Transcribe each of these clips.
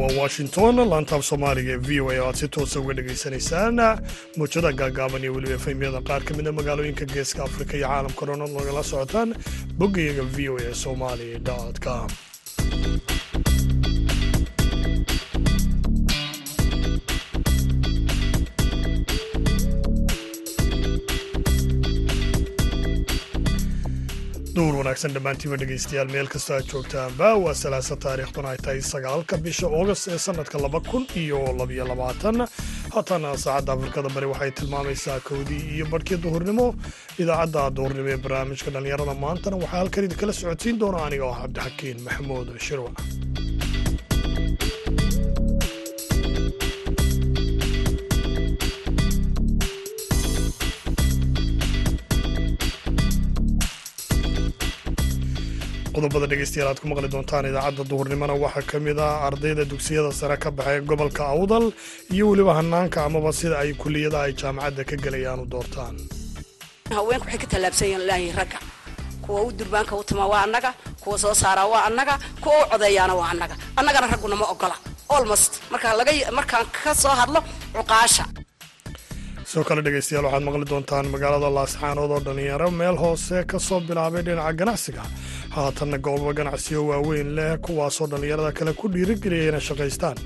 waa washington. Laantaaf soomaaliga ee v o a oo aad si toosa uga dhegaysanaysaan muujada gaagaaban iyo weliba efemyada qaar ka mida magaalooyinka geeska afrika iyo caalamka dhan ood nagala socotaan boggayaga v o a somali com wanaagsan dhammaantiiba dhegaystayaal meel kastoo aad joogtaanba waa salaasa taariikhduna ay tahay sagaalka bisha oogast ee sannadka laba kun iyo labiyo labaatan. Haatana saacadda afrikada bari waxay tilmaamaysaa kowdii iyo barhkii duhurnimo idaacadda duhurnimo ee barnaamijka dhallinyarada maantana waxaa halkan idinkala socodsiin doona aniga oo cabdixakiin maxamuud shirwa qodobada dhegeystayaal aad ku maqli doontaan idaacadda duhurnimona waxaa ka mid ah ardayda dugsiyada sare ka baxay gobolka awdal iyo weliba hanaanka amaba sida ay kuliyada ay jaamacadda ka gelayaan u doortaan. Haweenku waxay ka tallaabsan yihiin ilaahay ragga. Kuwa u durbaanka u tuma waa annaga kuwa soo saaraa waa annaga kuwa u codeeyaana waa annaga. Annagana ragguna ma ogola. Olmost markaan ka soo hadlo cuqaasha. Sidoo kale dhegeystayaal waxaad maqli doontaan magaalada laascaanood oo dhallinyaro meel hoose ka soo bilaabay dhinaca ganacsiga haatanna goobo ganacsiyo waaweyn leh kuwaasoo dhallinyarada kale ku dhiirigeliyay inay shaqaystaan.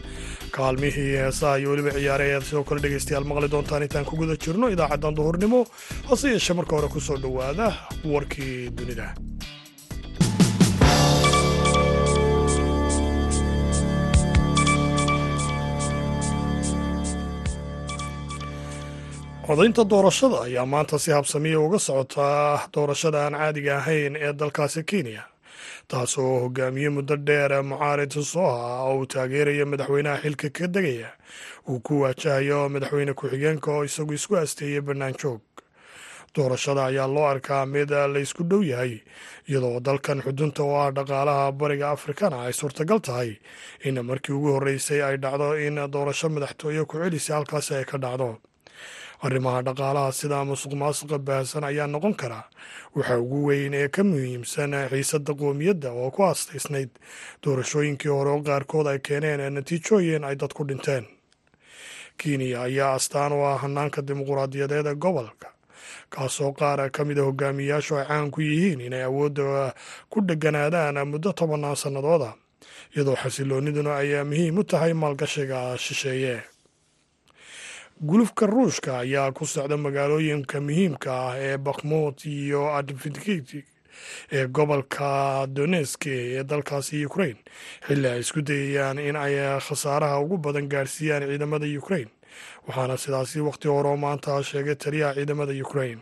Kaalmihii heesaha iyo weliba ciyaare ayaad sidoo kale dhegeystayaal maqli doontaan intaan ku guda jirno idaacaddan duhurnimo hase yeeshee marka hore ku soo dhowaada warkii dunida codaynta doorashada ayaa maanta si habsamiya uga socotaa doorashada aan caadiga ahayn ee dalkaasi kenya taasoo hogaamiye muddo dheer mucaarid soha oo uu taageeraya madaxweynaha xilka ka degaya. Uu ku waajahayo madaxweyne ku-xigeenka oo isagu isku asteeyey bannaan joog doorashada ayaa loo arkaa mid laysku dhow yahay iyadoo dalkan xudunta oo ah dhaqaalaha bariga afrikana ay suurtagal tahay in markii ugu horreysay ay dhacdo in doorasho madaxtooye ku celisa halkaasi ay ka dhacdo arrimaha dhaqaalaha sida musuq maasuqa baahsan ayaa noqon kara waxa ugu weyn ee ka muhiimsan xiisadda qoomiyadda oo ku aastaysnayd doorashooyinkii hore oo qaarkood ay keeneen natiijooyin ay dadku dhinteen. Kenya ayaa astaan u ah hanaanka dimuquraadiyadeed ee gobolka kaasoo qaar ka mida hogaamiyayaashu ay caan ku yihiin inay awoodda ku dheganaadaan muddo tobannaan sannadooda iyadoo xasilooniduna ay muhiim u tahay maalgashiga shisheeye gulufka ruushka ayaa ku socda magaalooyinka muhiimka ah ee bakhmut iyo adventiki ee gobolka doneski ee dalkaasi ukrain xilli ay isku dayayaan in ay khasaaraha ugu badan gaadhsiiyaan ciidamada ukrain waxaana sidaasi wakhti horeo maanta sheegay taliyaha ciidamada ukrain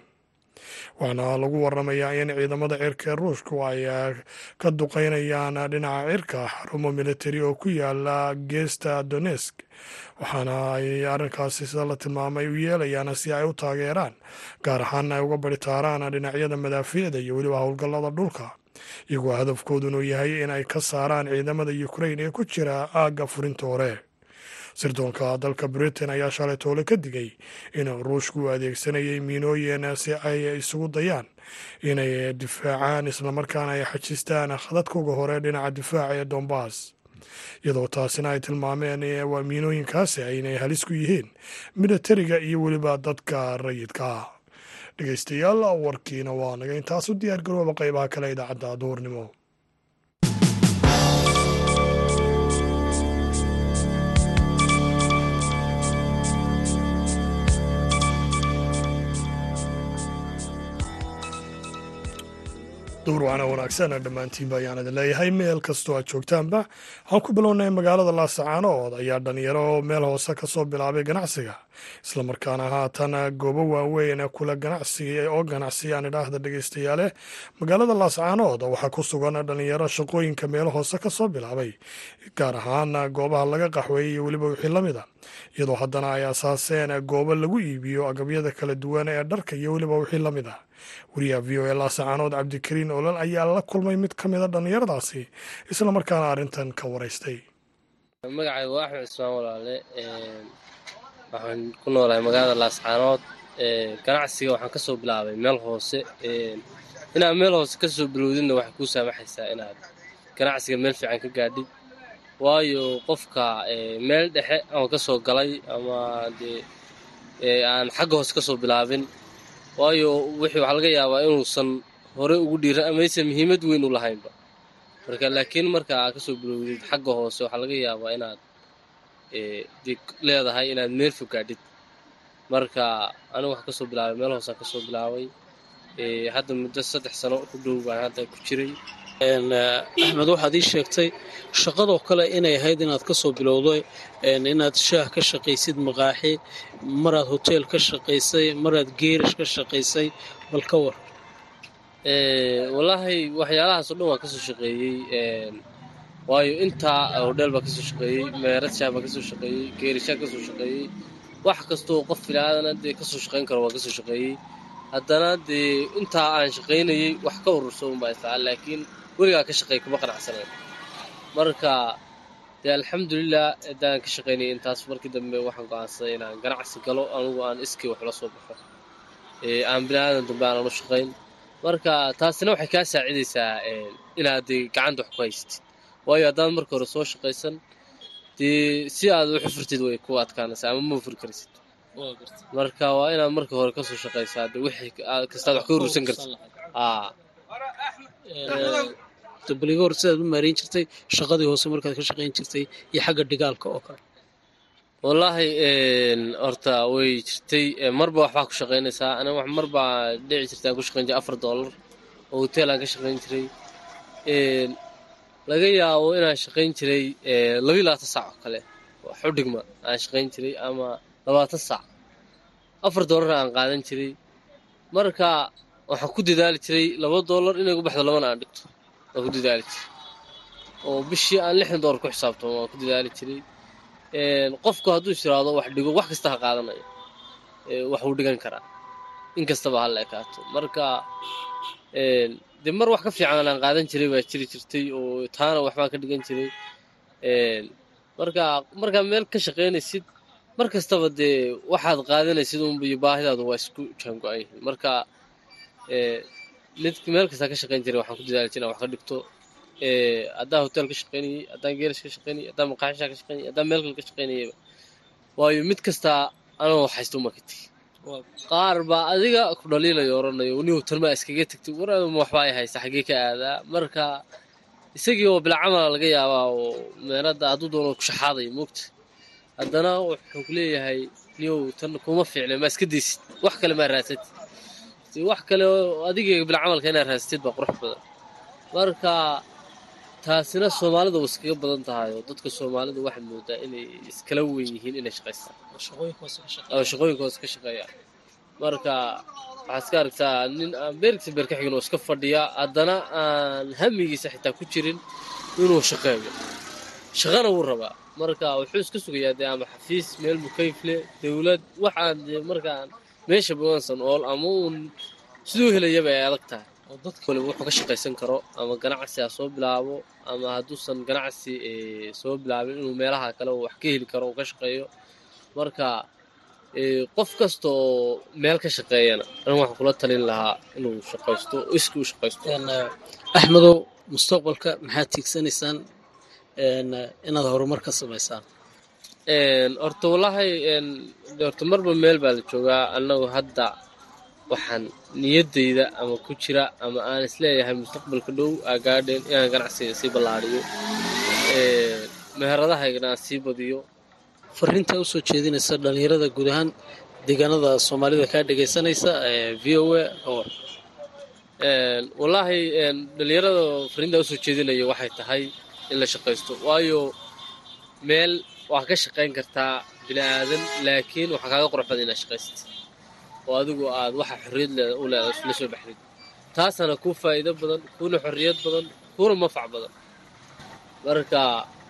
waxaana lagu waramayaa in ciidamada cirka ee ruushku ay ka duqeynayaan dhinaca cirka xarumo militari oo ku yaalla geesta donesk waxaana ay arrinkaasi sida la tilmaamay u yeelayaan si ay u taageeraan gaar ahaan ay uga baritaaraan dhinacyada madaafiicda iyo weliba howlgallada dhulka. Iyagoo hadafkoodunu yahay in ay ka saaraan ciidamada ukrain ee ku jira aagga furinta hore sirdoonka dalka britain ayaa shalay toole ka digay in ruushku adeegsanayay miinooyin si ay isugu dayaan inay difaacaan islamarkaana ay xajistaan khadadkooga hore dhinaca difaaca ee dombas iyadoo taasina ay tilmaameen waa miinooyinkaasi inay halis ku yihiin militariga iyo weliba dadka rayidka. Dhegeystayaal warkiina waa naga intaas u diyaar garooba qaybaha kale idaacadda duhurnimo duurwaana wanaagsan dhammaantiinba ayaan idin leeyahay. Meel kastoo aad joogtaanba waxaan ku bilownay magaalada laasacaanood ayaa dhalinyaro meel hoose ka soo bilaabay ganacsiga islamarkaana haatan goobo waaweyn kula ganacsi oo ganacsi aan idhaahda dhegeystayaale magaalada laasacaanood waxaa ku sugan dhalinyaro shaqooyinka meelo hoose ka soo bilaabay gaar ahaan goobaha laga qaxweeyey iyo weliba wixii la mid a iyadoo haddana ay asaaseen goobo lagu iibiyo agabyada kala duwan ee dharka iyo weliba wixii la mid ah. Wariyaha v o e laasacaanood cabdikariin olol ayaa la kulmay mid ka mida dhallinyaradaasi islamarkaana arrintan ka waraystay magacayga axmed cismaan walaale waxaan ku noolahay magaalada laascaanood ganacsiga waxaan ka soo bilaabay meel hoose inaad meel hoose ka soo bilowdidna waxay kuu saamaxaysaa inaad ganacsiga meel fiican ka gaadhid waayo qofka meel dhexe ama ka soo galay ama dee aan xagga hoose ka soo bilaabin waayo wixii waxaa laga yaabaa inuusan hore ugu dhiiran amaysan muhiimad weyn u lahaynba. Marka laakiin marka aad ka soo bilowdid xagga hoose waxaa laga yaabaa inaad leedahay inaad meel fogaadhid marka anigu waxaa ka soo bilaabay meel hoosea ka soo bilaabay. Hadda muddo saddex sano ku dhow baan hadda ku jiray. Axmed waxaad ii sheegtay shaqadoo kale inay ahayd inaad ka soo bilowdo inaad shaah ka shaqaysid maqaaxi maraad hoteel ka shaqaysay maraad geerash ka shaqaysay bal ka war. Wallaahi waxyaalahaasoo dhan waan ka soo shaqeeyey waayo intaa hodheel baa ka soo shaqeeyey meerad shaah baa ka soo shaqeeyey geerashaa ka soo shaqeeyey wax kastoo qof filaadana dee ka soo shaqayn karo waan ka soo shaqeeyey. Haddana dee intaa aan shaqaynayey wax ka ururso unbaa istaa laakiin weligaa ka shaqeey kuma qanacsanayn marka dee alxamdulilah haddaan ka shaqaynayay intaas markii dambe waxaan go'aansaday inaan ganacsi galo anugu aan iskii wax la soo baxo. Aan biniaadan dambe aanan u shaqayn marka taasina waxay kaa saacidaysaa inaad dee gacanta wax ku haysatid waayo haddaan marka hore soo shaqaysan dee si aad wax u furtid way ku adkaanaysaa ama ma furi karsid marka waa inaad marka hore ka soo shaqaysaa de wixii kastaad wax ka urursan kartid. Dabaliga hore sidaad u maareyn jirtay shaqadii hoose markaad ka shaqayn jirtay iyo xagga dhigaalka oo kale. Wallaahi horta way jirtay. Marba waxbaa ku shaqaynaysaa. Aniga wax marbaa dhici jirtay aan ku shaqayn jiray afar dollar. Oo hotel aan ka shaqayn jiray laga yaabo inaan shaqayn jiray labayo labaatan saac oo kale. Wax u dhigma aan shaqayn jiray ama labaatan saac. Afar dollarna aan qaadan jiray. Marka waxaan ku dadaali jiray laba dollar inay baxdo labana aan dhigto. Waan ku dadaali jiray. Oo bishii aan lixdan dollar ku xisaabtamo waan ku dadaali jiray. Qofku hadduu istiraado wax dhigo wax kasta ha qaadanayo. Wax uu dhigan karaa. In kastaba ha la ekaato marka dee mar wax ka fiican aan qaadan jiray baa jiri jirtay oo taana waxbaan ka dhigan jiray. Marka markaa meel ka shaqaynaysid mar kastaba dee waxaad qaadanaysid unba iyo baahidaadu waa isku jaango-an marka mid meel kastaa ka shaqayn jiray waxaan ku dadaali jiray wax ka dhigto. Haddaan hotel ka shaqaynayey haddaan geerash ka shaqaynayey haddaan maqaaxishaa ka shaqaynayey haddaan meel kale ka shaqaynayeyba waayo mid kastaa anoo haysto uma tegi qaar baa adiga ku dhaliilayo oranayo niw tanmaa iskaga tegtay waxbaa ay haysta xaggee ka aadaa marka isagii oo bilcamala laga yaabaa oo meenadda hadduu doono kushaxaadaya moogta haddana wuxuu ku leeyahay niyow tan kuma fiicna maa iska daysid wax kale maa raadsatid wax kale adiga bilcamalka inaad raadsatid baa qurux badan. Marka taasina soomaalida way iskaga badan tahay oo dadka soomaalida waxaad moodaa inay iskala weyn yihiin inay shaqaystaan oo shaqooyinka hoose ka shaqeeya. Marka waxaad iska aragtaa nin aan beerkiisa beer ka xigin oo iska fadhiya haddana aan hamigiisa xitaa ku jirin inuu shaqeeyo. Shaqana wuu rabaa. Marka wuxuu iska sugayaa dee ama xafiis meel mukayfle dowlad waxaan dee markaan meesha bawansan ool ama uun siduu helayaba ay adag tahay oo dadka waliba wuxuu ka shaqaysan karo ama ganacsi ha soo bilaabo ama hadduusan ganacsi soo bilaabin inuu meelaha kale wax ka heli karo uu ka shaqeeyo. Marka qof kasta oo meel ka shaqeeyana an waxaan kula talin lahaa inuu shaqaysto iski u shaqaysto. Axmedow mustaqbalka maxaad tiigsanaysaan? Inaad horumar ka samaysaan? Horta wallaahi horta marba meel baa la joogaa annagu hadda waxaan niyaddayda ama ku jira ama aan is leeyahay mustaqbalka dhow agaadheen inaan ganacsiga sii ballaadhiyo meheradahaygana aan sii badiyo. Fariintaa u soo jeedinaysa dhallinyarada guud ahaan deegaanada soomaalida kaa dhegaysanaysa v o a wallaahi dhallinyarada fariintaa u soo jeedinaya waxay tahay in la shaqaysto waayo meel waa ka shaqayn kartaa bini aadan laakiin waxaa kaaga qurux badan inaad shaqaysat oo adigu aad waxa xorriyad leeda u leeda la soo baxdid taasana kuu faa'iido badan kuuna xorriyad badan kuuna manfac badan. Marka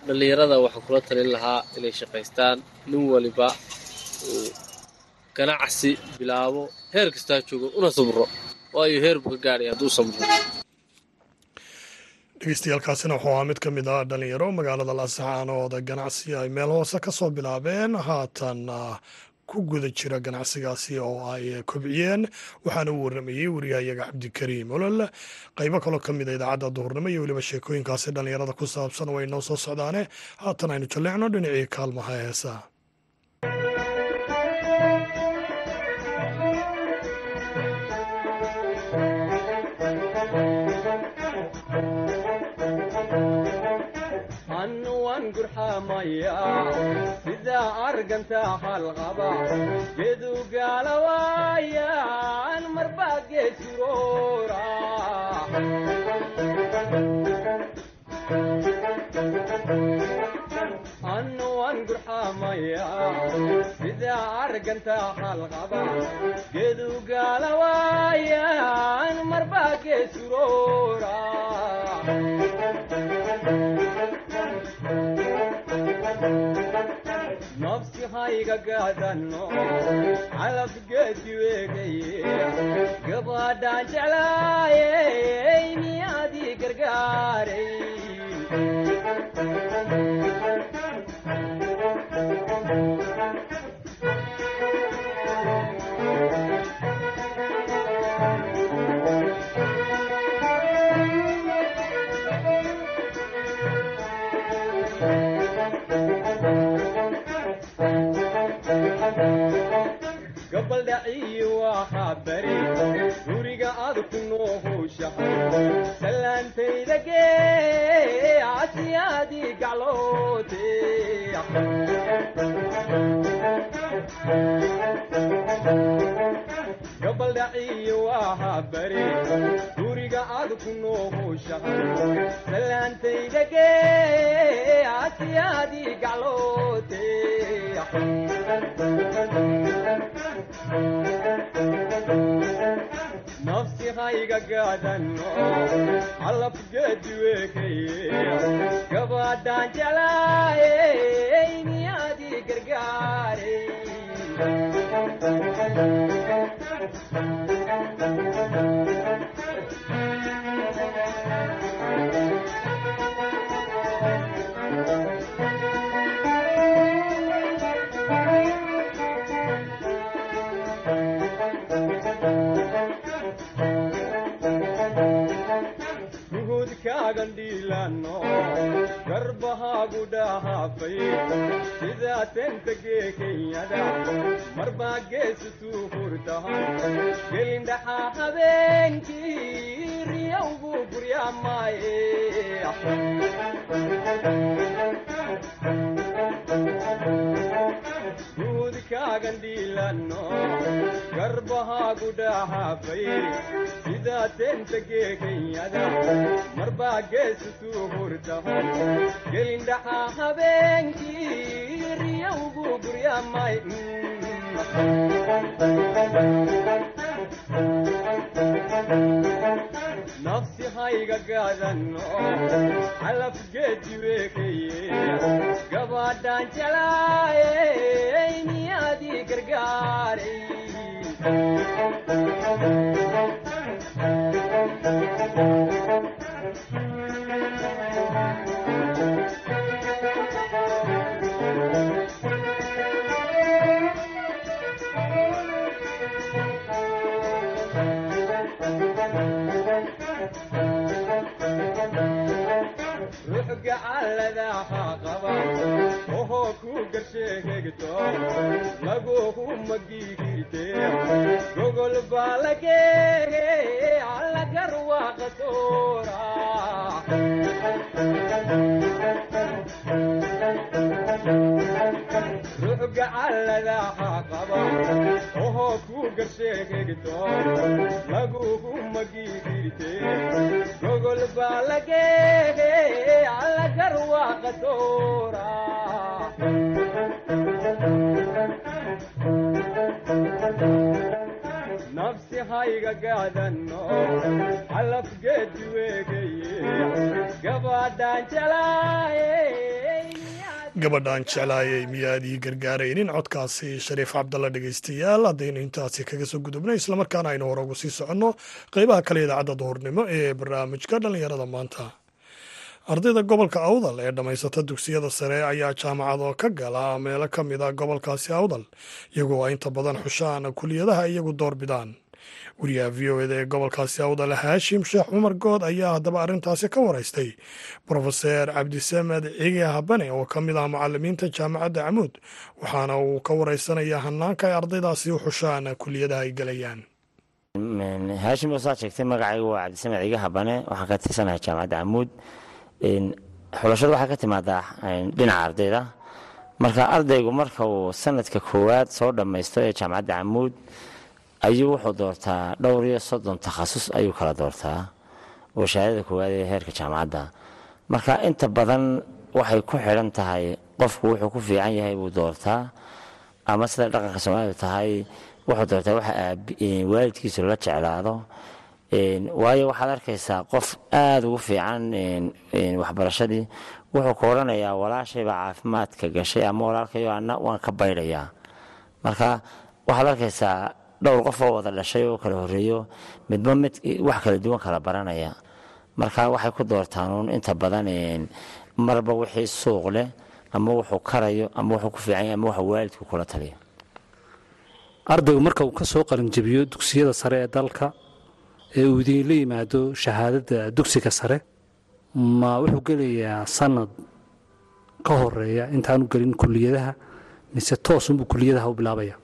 dhallinyarada waxaan kula talin lahaa inay shaqaystaan nin waliba uu ganacsi bilaabo heer kastaa joogo una sabro waayo heer buu ka gaadhay hadduu samro dhegeystayaaalkaasina wuxuu ahaa mid ka mid ah dhalinyaro magaalada laascaanood ganacsi ay meel hoose ka soo bilaabeen. Haatan ku guda jira ganacsigaasi oo ay kobciyeen. Waxaana u warramayey wariyahayaga cabdikariim olol. Qaybo kaloo ka mid a idaacadda duhurnimo iyo weliba sheekooyinkaasi dhallinyarada ku saabsan way noo soo socdaane. Haatan aynu jalleecno dhinacii kaalmaha heesaa sida arganta halqaba gedu gaalawaayan marbaa geesuroora anu an gurxamaya sida arganta halqaba gedu gaalawaayan marbaa geesuroora nafsi hayga gaadano calabgeedi weegaye gabadhaan jeclaayey nafsi hayga gaadano calabgeedi weekaye gabadhaan jeclaayey gandhiilano garbahaagu dhahaafay sidaa tentagee kenyada marbaa geesutuu hurtahan gelindhaxaa habeenkii riyawgu guryaamaaye guudkaagandhiilano garbahaagu dhahaafay sidaa tentagee kenyada marbaa geesutuu hurtahan gelindhaxaa habeenkii riyawgu guryaamay nafsi hayga gaadano calabgeedi weekaye gabadhaan jelaayey miyaadii gargaaray gacaladaha qaba ohoo ku garsheegegto laguhu magigirte gogol baa lageege allagarwaaqatoora ruux gacaladaha qaba ohoo ku garsheegegto laguhu magigirte gogol baa lageege allagarwaaqatoora nafsi hayga gaadano calabgeedi weegaye gabadhaan jelaayey gabadhaan jeclaayay miyaadii gargaaraynin? Codkaasi shariif cabdalla dhegeystayaal haddaynu intaasi kaga soo gudubno islamarkaana aynu hore ugu sii soconno qeybaha kale idaacadda duhurnimo ee barnaamijka dhallinyarada maanta. Ardayda gobolka awdal ee dhammaysata dugsiyada sare ayaa jaamacado ka gala meelo ka mid a gobolkaasi awdal iyagoo inta badan xushaan kuliyadaha iyagu door bidaan wariyaha v o eda ee gobolkaasi awdal haashim sheekh cumar good ayaa haddaba arrintaasi ka waraystay. Brofeser cabdisamed cige habane oo ka mid ah macalimiinta jaamacadda camuud waxaana uu ka waraysanayaa hanaanka ay ardaydaasi u xushaan kuliyadaha ay gelayaan haashim wasaad sheegtay magacaygu waa cabdisamed cige habane waxaan ka tirsanahay jaamacadda camuud. Xulashadu waxay ka timaadaa dhinaca ardayda. Marka ardaygu marka uu sanadka koowaad soo dhammaysto ee jaamacadda camuud ayuu wuxuu doortaa dhowr iyo soddon takhasus ayuu kala doortaa. Oo shahaadada koowaad ee heerka jaamacadda. Marka inta badan waxay ku xidhan tahay qofku wuxuu ku fiican yahay buu doortaa ama sida dhaqanka soomaalidu tahay wuxuu doortaa waxa waalidkiisu la jeclaado. Waayo waxaad arkaysaa qof aada ugu fiican waxbarashadii. Wuxuu ka odhanayaa walaashaybaa caafimaadka gashay ama walaalkayo ana waan ka baydhayaa. Marka waxaad arkaysaa dhowr qof oo wada dhashay oo kala horeeyo midba mid wax kala duwan kala baranaya. Marka waxay ku doortaan inta badan marba wixii suuq leh ama wuxuu karayo ama wuxuu ku fiican yahay ama wuxuu waalidku kula taliyo. Ardaygu marka uu ka soo qalinjabiyo dugsiyada sare ee dalka ee uu idiinla yimaado shahaadada dugsiga sare ma wuxuu gelayaa sanad ka horreeya intaanu gelin kuliyadaha mise toosunbuu kuliyadaha u bilaabaya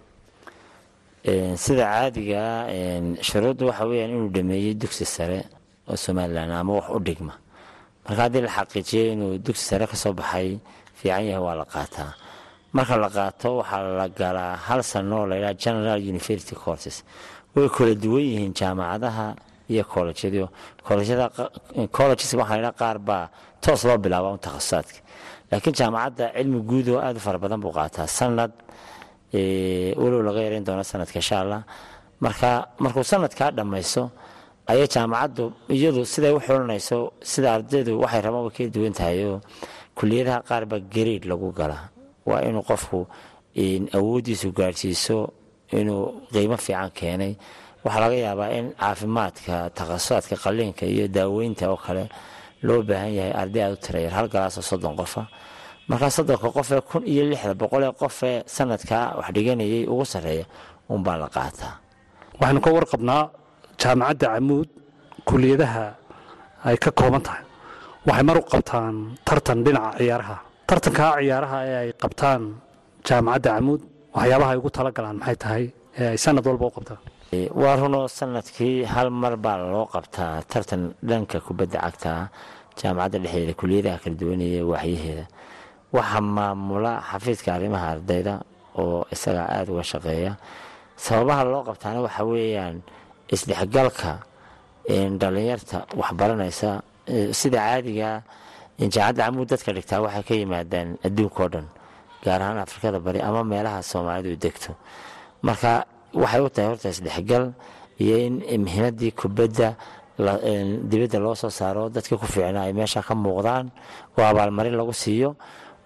sida caadiga shuruudda waxa weyaan inuu dhameeyey dugsi sare oo somalilan ama wax u dhigma. Marka haddii la xaqiijiyey inuu dugsi sare ka baxay fiican yahay waa la qaataa. Marka la qaato waxaa la galaa hal sano oo laydhaha general university courses. Way kala duwan yihiin jaamacadaha iyo collegeyo colleges waxaa laydhaha qaar baa toos loo bilaaba un takhasusaadka laakiin jaamacadda cilmi guud oo aada u fara badan buu qaataa. Sanad walow laga yareyn doono sanadka insha allah marka markuu sanadkaa dhammayso ayay jaamacaddu iyadu siday u xulanayso sida ardaydu waxay rabaan way kala duwan tahay oo kuliyadaha qaarba gareed lagu galaa waa inuu qofku awooddiisu gaadhsiiso inuu qiimo fiican keenay. Waxaa laga yaabaa in caafimaadka takhasusaadka qalliinka iyo daaweynta oo kale loo baahan yahay arday aad u tirayar hal galaasoo soddon qofa markaa soddonka qofee kun iyo lixda boqolee qofee sanadkaa wax dhiganayay ugu sarreeya unbaa la qaataa waxaynu ka warqabnaa jaamacadda camuud kuliyadaha ay ka kooban tahay. Waxay mar u qabtaan tartan dhinaca ciyaaraha. Tartankaa ciyaaraha ee ay qabtaan jaamacadda camuud waxyaabaha ay ugu tala galaan maxay tahay ee ay sanad walba u qabtaan? Waa runoo sannadkii hal mar baa loo qabtaa tartan dhanka kubadda cagta jaamacadda dhexdeeda kuliyadaha kala duwanaya waaxyaheeda waxaa maamula xafiidka arrimaha ardayda oo isagaa aada uga shaqeeya. Sababaha loo qabtaana waxa weeyaan isdhexgalka dhalinyarta waxbaranaysa sida caadiga jaamacadda camuud dadka dhigtaa waxay ka yimaadaan adduunka oo dhan gaar ahaan afrikada bari ama meelaha soomaalidu degto. Marka waxay u tahay horta isdhexgal iyo in mihnadii kubadda dibadda loo soo saaro dadka ku fiicnaa ay meesha ka muuqdaan oo abaalmarin lagu siiyo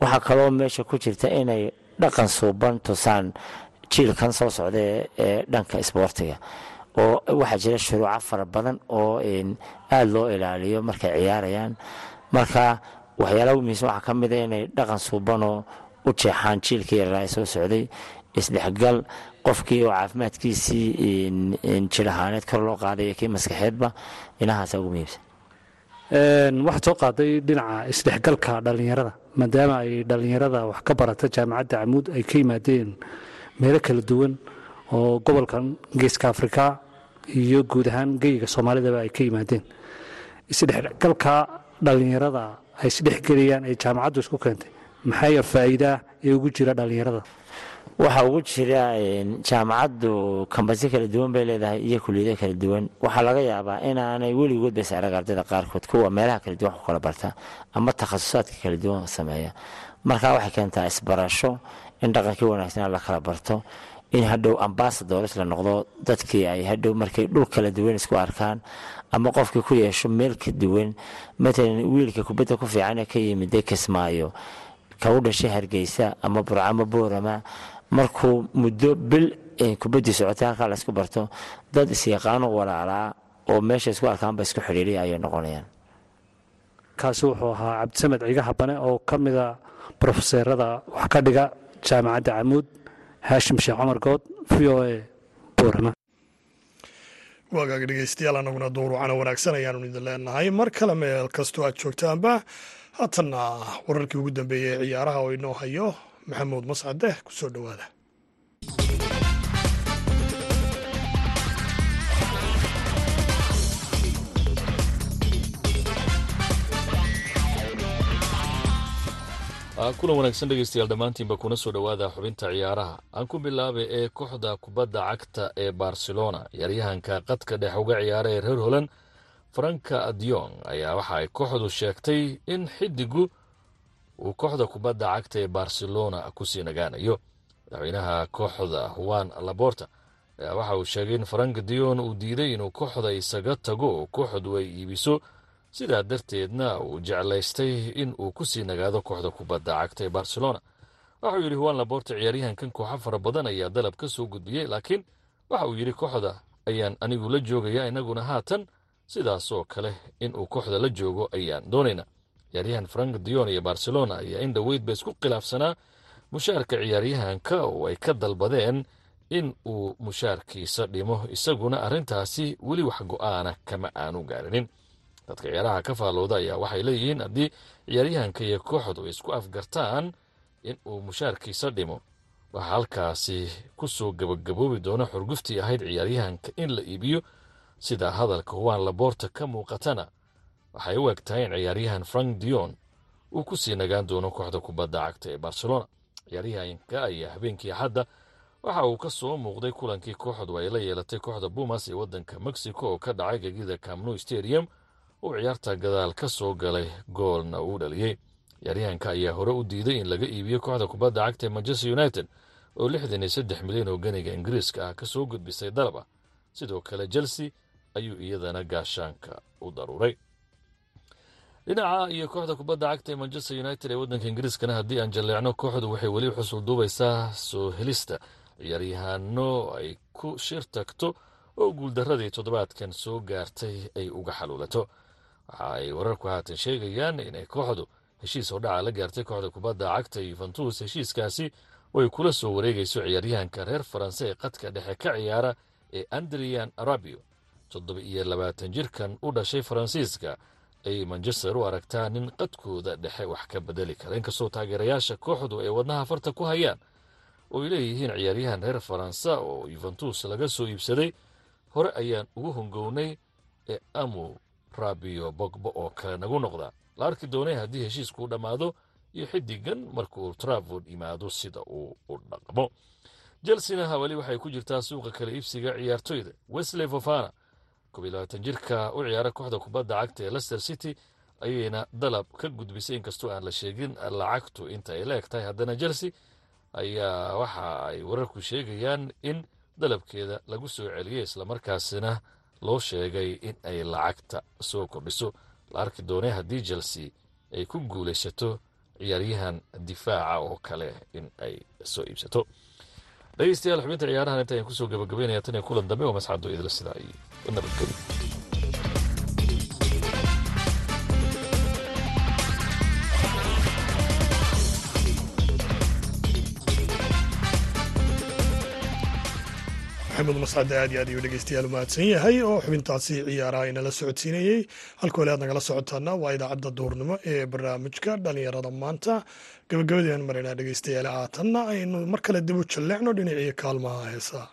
waxaa kaloo meesha ku jirta inay dhaqan suuban tusaan jiilkan soo socda ee dhanka isboortiga. Oo waxaa jira shuruuco fara badan oo aada loo ilaaliyo markay ciyaarayaan. Marka waxyaalaha muhiimsan waxaa ka mida inay dhaqan suubanoo u jeexaan jiilkii yaraa soo socday. Isdhexgal qofkii oo caafimaadkiisii jir ahaaneed kor loo qaadayo kii maskaxeedba inahaasa ugu muhiimsan waxaad soo qaaday dhinaca isdhexgalka dhallinyarada maadaama ay dhallinyarada wax ka barata jaamacadda camuud ay ka yimaadeen meelo kala duwan oo gobolkan geeska afrika iyo guud ahaan geyiga soomaalidaba ay ka yimaadeen. Isdhexgalka dhallinyarada ay isdhexgelayaan ee jaamacaddu isku keentay maxay faa'iidaa ee ugu jira dhallinyarada waxaa ugu jira jaamacaddu kambasyo kala duwan bay leedahay iyo kuliyado kala duwan. Waxaa laga yaabaa inaanay weligood bas arag ardayda qaarkood. Kuwa meelaha kala duwan ku barta ama takhasusaadka kala duwan sameeya. Marka waxay keentaa isbarasho in dhaqankii wanaagsanaa la kala barto in hadhow ambasadors la noqdo dadkii ay hadhow markay dhul kala duwan isku arkaan ama qofkii ku yeesho meel ka duwan. Matalan wiilka kubadda ku fiican ee ka yimid kismaayo ka dhashay hargeysa ama burcamo boorama markuu muddo bil kubaddii socotay halkaa laysku barto dad isyaqaano walaalaa oo meesha isku arkaanba isku xidhiiriya ayay noqonayaan. Kaasi wuxuu ahaa cabdisamed cigaha bane oo ka mida brofeseerada wax ka dhiga jaamacadda camuud haashim sheekh cumar good v o a boorama waagaag dhegeystayaal anaguna duurucana wanaagsan ayaanu idin leenahay. Mar kale meel kastoo aad joogtaanba haatanna wararkii ugu dambeeyey ee ciyaaraha oo inoo hayo maxamuud mascade ku soo dhowaada. Kulan wanaagsan dhegeystayaal dhammaantiinba kuna soo dhowaada xubinta ciyaaraha. Aan ku bilaabay ee kooxda kubadda cagta ee barcelona. Ciyaaryahanka qadka dhex uga ciyaara ee reer holand franka diong ayaa waxa ay kooxdu sheegtay in xidigu uu kooxda kubadda cagta ee barcelona ku sii nagaanayo. Madaxweynaha kooxda juan laborta ayaa waxa uu sheegay in frank dion uu diiday inuu kooxda isaga tago oo kooxdu ay iibiso. Sidaa darteedna uu jeclaystay in uu ku sii nagaado kooxda kubadda cagta ee barcelona. Waxauu yidhi juan laborta ciyaaryahankan kooxo fara badan ayaa dalab ka soo gudbiyey laakiin waxa uu yidhi kooxda ayaan anigu la joogaya inaguna haatan. Sidaasoo kale in uu kooxda la joogo ayaan doonayna ciyaaryahan frank dion iyo barcelona ayaa in dhoweydba isku khilaafsanaa. Mushaarka ciyaaryahanka oo ay ka dalbadeen in uu mushaarkiisa dhimo isaguna arrintaasi weli wax go'aana kama aanu gaarinin. Dadka ciyaaraha ka faallooda ayaa waxay leeyihiin haddii ciyaaryahanka iyo kooxdu ay isku afgartaan in uu mushaarkiisa dhimo. Waxaa halkaasi ku soo gabagaboobi doona xurguftii ahayd ciyaaryahanka in la iibiyo. Sida hadalka juan laborta ka muuqatana waxay u eg tahay in ciyaaryahan frank dion uu ku sii nagaan doono kooxda kubadda cagta ee barcelona. Ciyaaryahanka ayaa habeenkii axadda waxa uu ka soo muuqday kulankii kooxdu ay la yeelatay kooxda bumas ee waddanka mexico oo ka dhacay gegida camnu stadium uu ciyaarta gadaal ka soo galay goolna uu dhaliyey ciyaaryahanka ayaa hore u diiday in laga iibiyo kooxda kubadda cagta ee manchester united oo lixdan iyo saddex milyan oo ganiga ingiriiska ah ka soo gudbisay dalab ah sidoo kale chelsea ayuu iyadana gaashaanka u daruuray dhinaca iyo kooxda kubadda cagta ee manchester united ee waddanka ingiriiskana haddii aan jalleecno kooxdu waxay weli xusul duubaysaa soo helista ciyaaryahaano ay ku shir tagto oo guuldaradii toddobaadkan soo gaartay ay uga xaluulato. Waxa ay wararku haatan sheegayaan inay kooxdu heshiis hordhaca la gaartay kooxda kubadda cagta yuventus heshiiskaasi oo ay kula soo wareegayso ciyaaryahanka reer faranse ee qadka dhexe ka ciyaara ee andrian arabio toddoba iyo labaatan jirkan u dhashay faransiiska ayay manchester u aragtaa nin qadkooda dhexe wax ka bedeli kara. Inkastoo taageerayaasha kooxdu ay wadnaha farta ku hayaan oo ay leeyihiin ciyaaryahan reer faransa oo yuventus laga soo iibsaday hore ayaan ugu hongownay ee amu rabio bogbo oo kale nagu noqda. La arki doonay haddii heshiiskuu dhammaado iyo xidigan markauu travord yimaado sida uu u dhaqmo. Chelsena weli waxay ku jirtaa suuqa kala iibsiga ciyaartoyda wesley fofana jirka u ciyaara kooxda kubadda cagta ee lester city ayayna dalab ka gudbisay inkastoo aan la sheegin lacagtu inta ay la eg tahay haddana chelsea ayaa waxa ay wararku sheegayaan in dalabkeeda lagu soo celiyey islamarkaasina loo sheegay in ay lacagta soo kordhiso. La arki doonay haddii chelsea ay ku guulaysato ciyaaryahan difaaca oo kale in ay soo iibsato dhegeystayaal xubinta ciyaarahan inta ayaan ku soo gabagabaynaya tan iyo kulan dambe oo masxado idila sidaa iyo nabadgelyo maxamuud mascade aad iyo aad ayuu dhegeystayaal umahadsan yahay oo xubintaasi ciyaaraha inala socodsiinayey halka wali aad nagala socotaana waa idaacadda duurnimo ee barnaamijka dhalinyarada maanta. Gabagabadeen maraynaa dhegeystayaal haatanna aynu mar kale dib u jalleecno dhinacii kaalmaha heesaa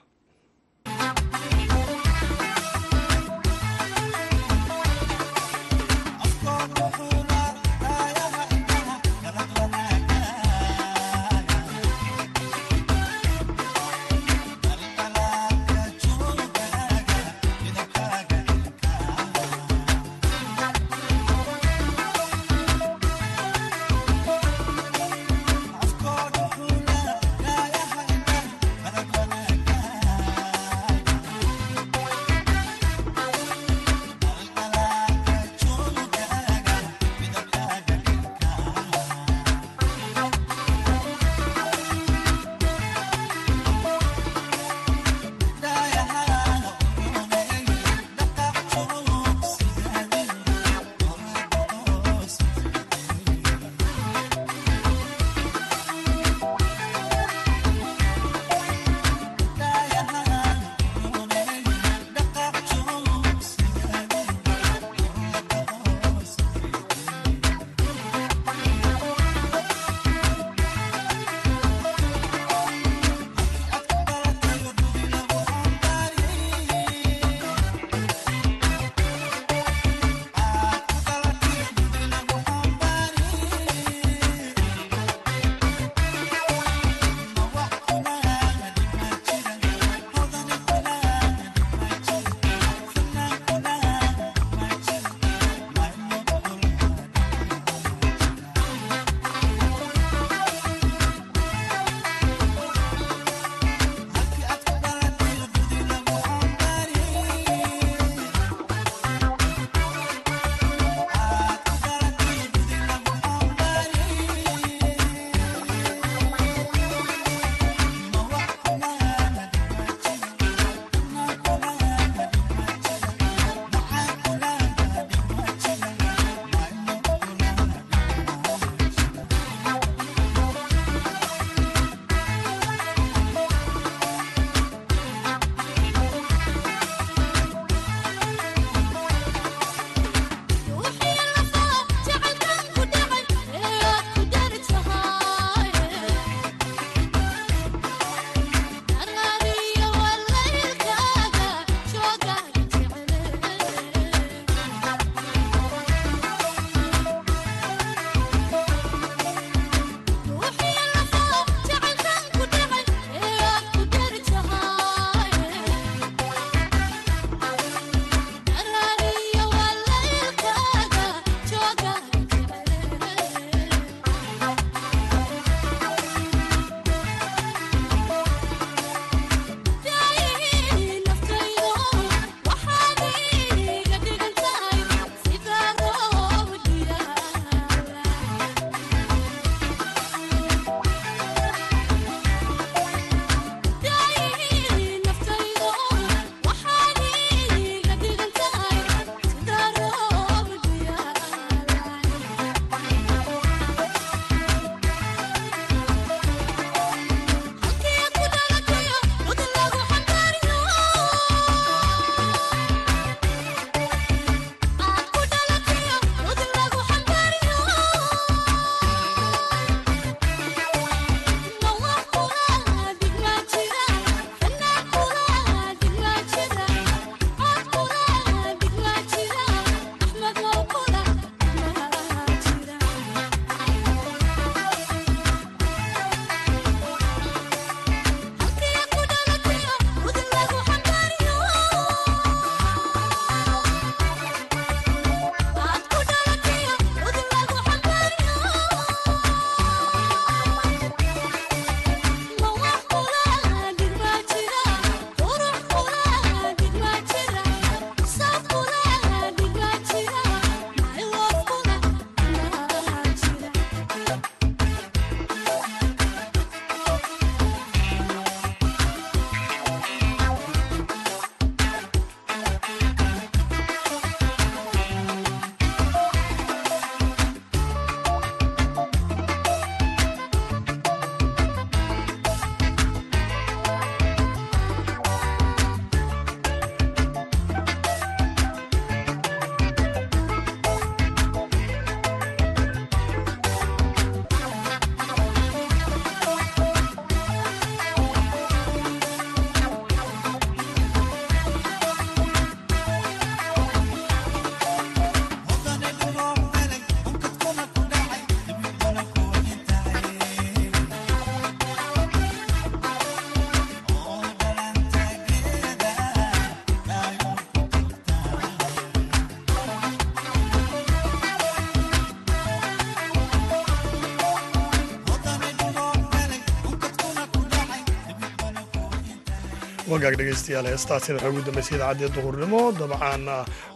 wagaag dhegeystayaal heestaasina waxaa ugu dambeysay idaacaddii duhurnimo dabcan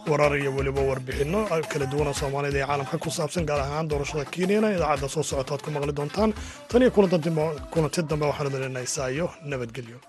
warar iyo weliba warbixinno kala duwana soomaalida ee caalamka ku saabsan gaar ahaan doorashada kenyana idaacadda soo socota aad ku maqli doontaan tan iyo kulanti dambe waxaanu dalinaysaa nabadgelyo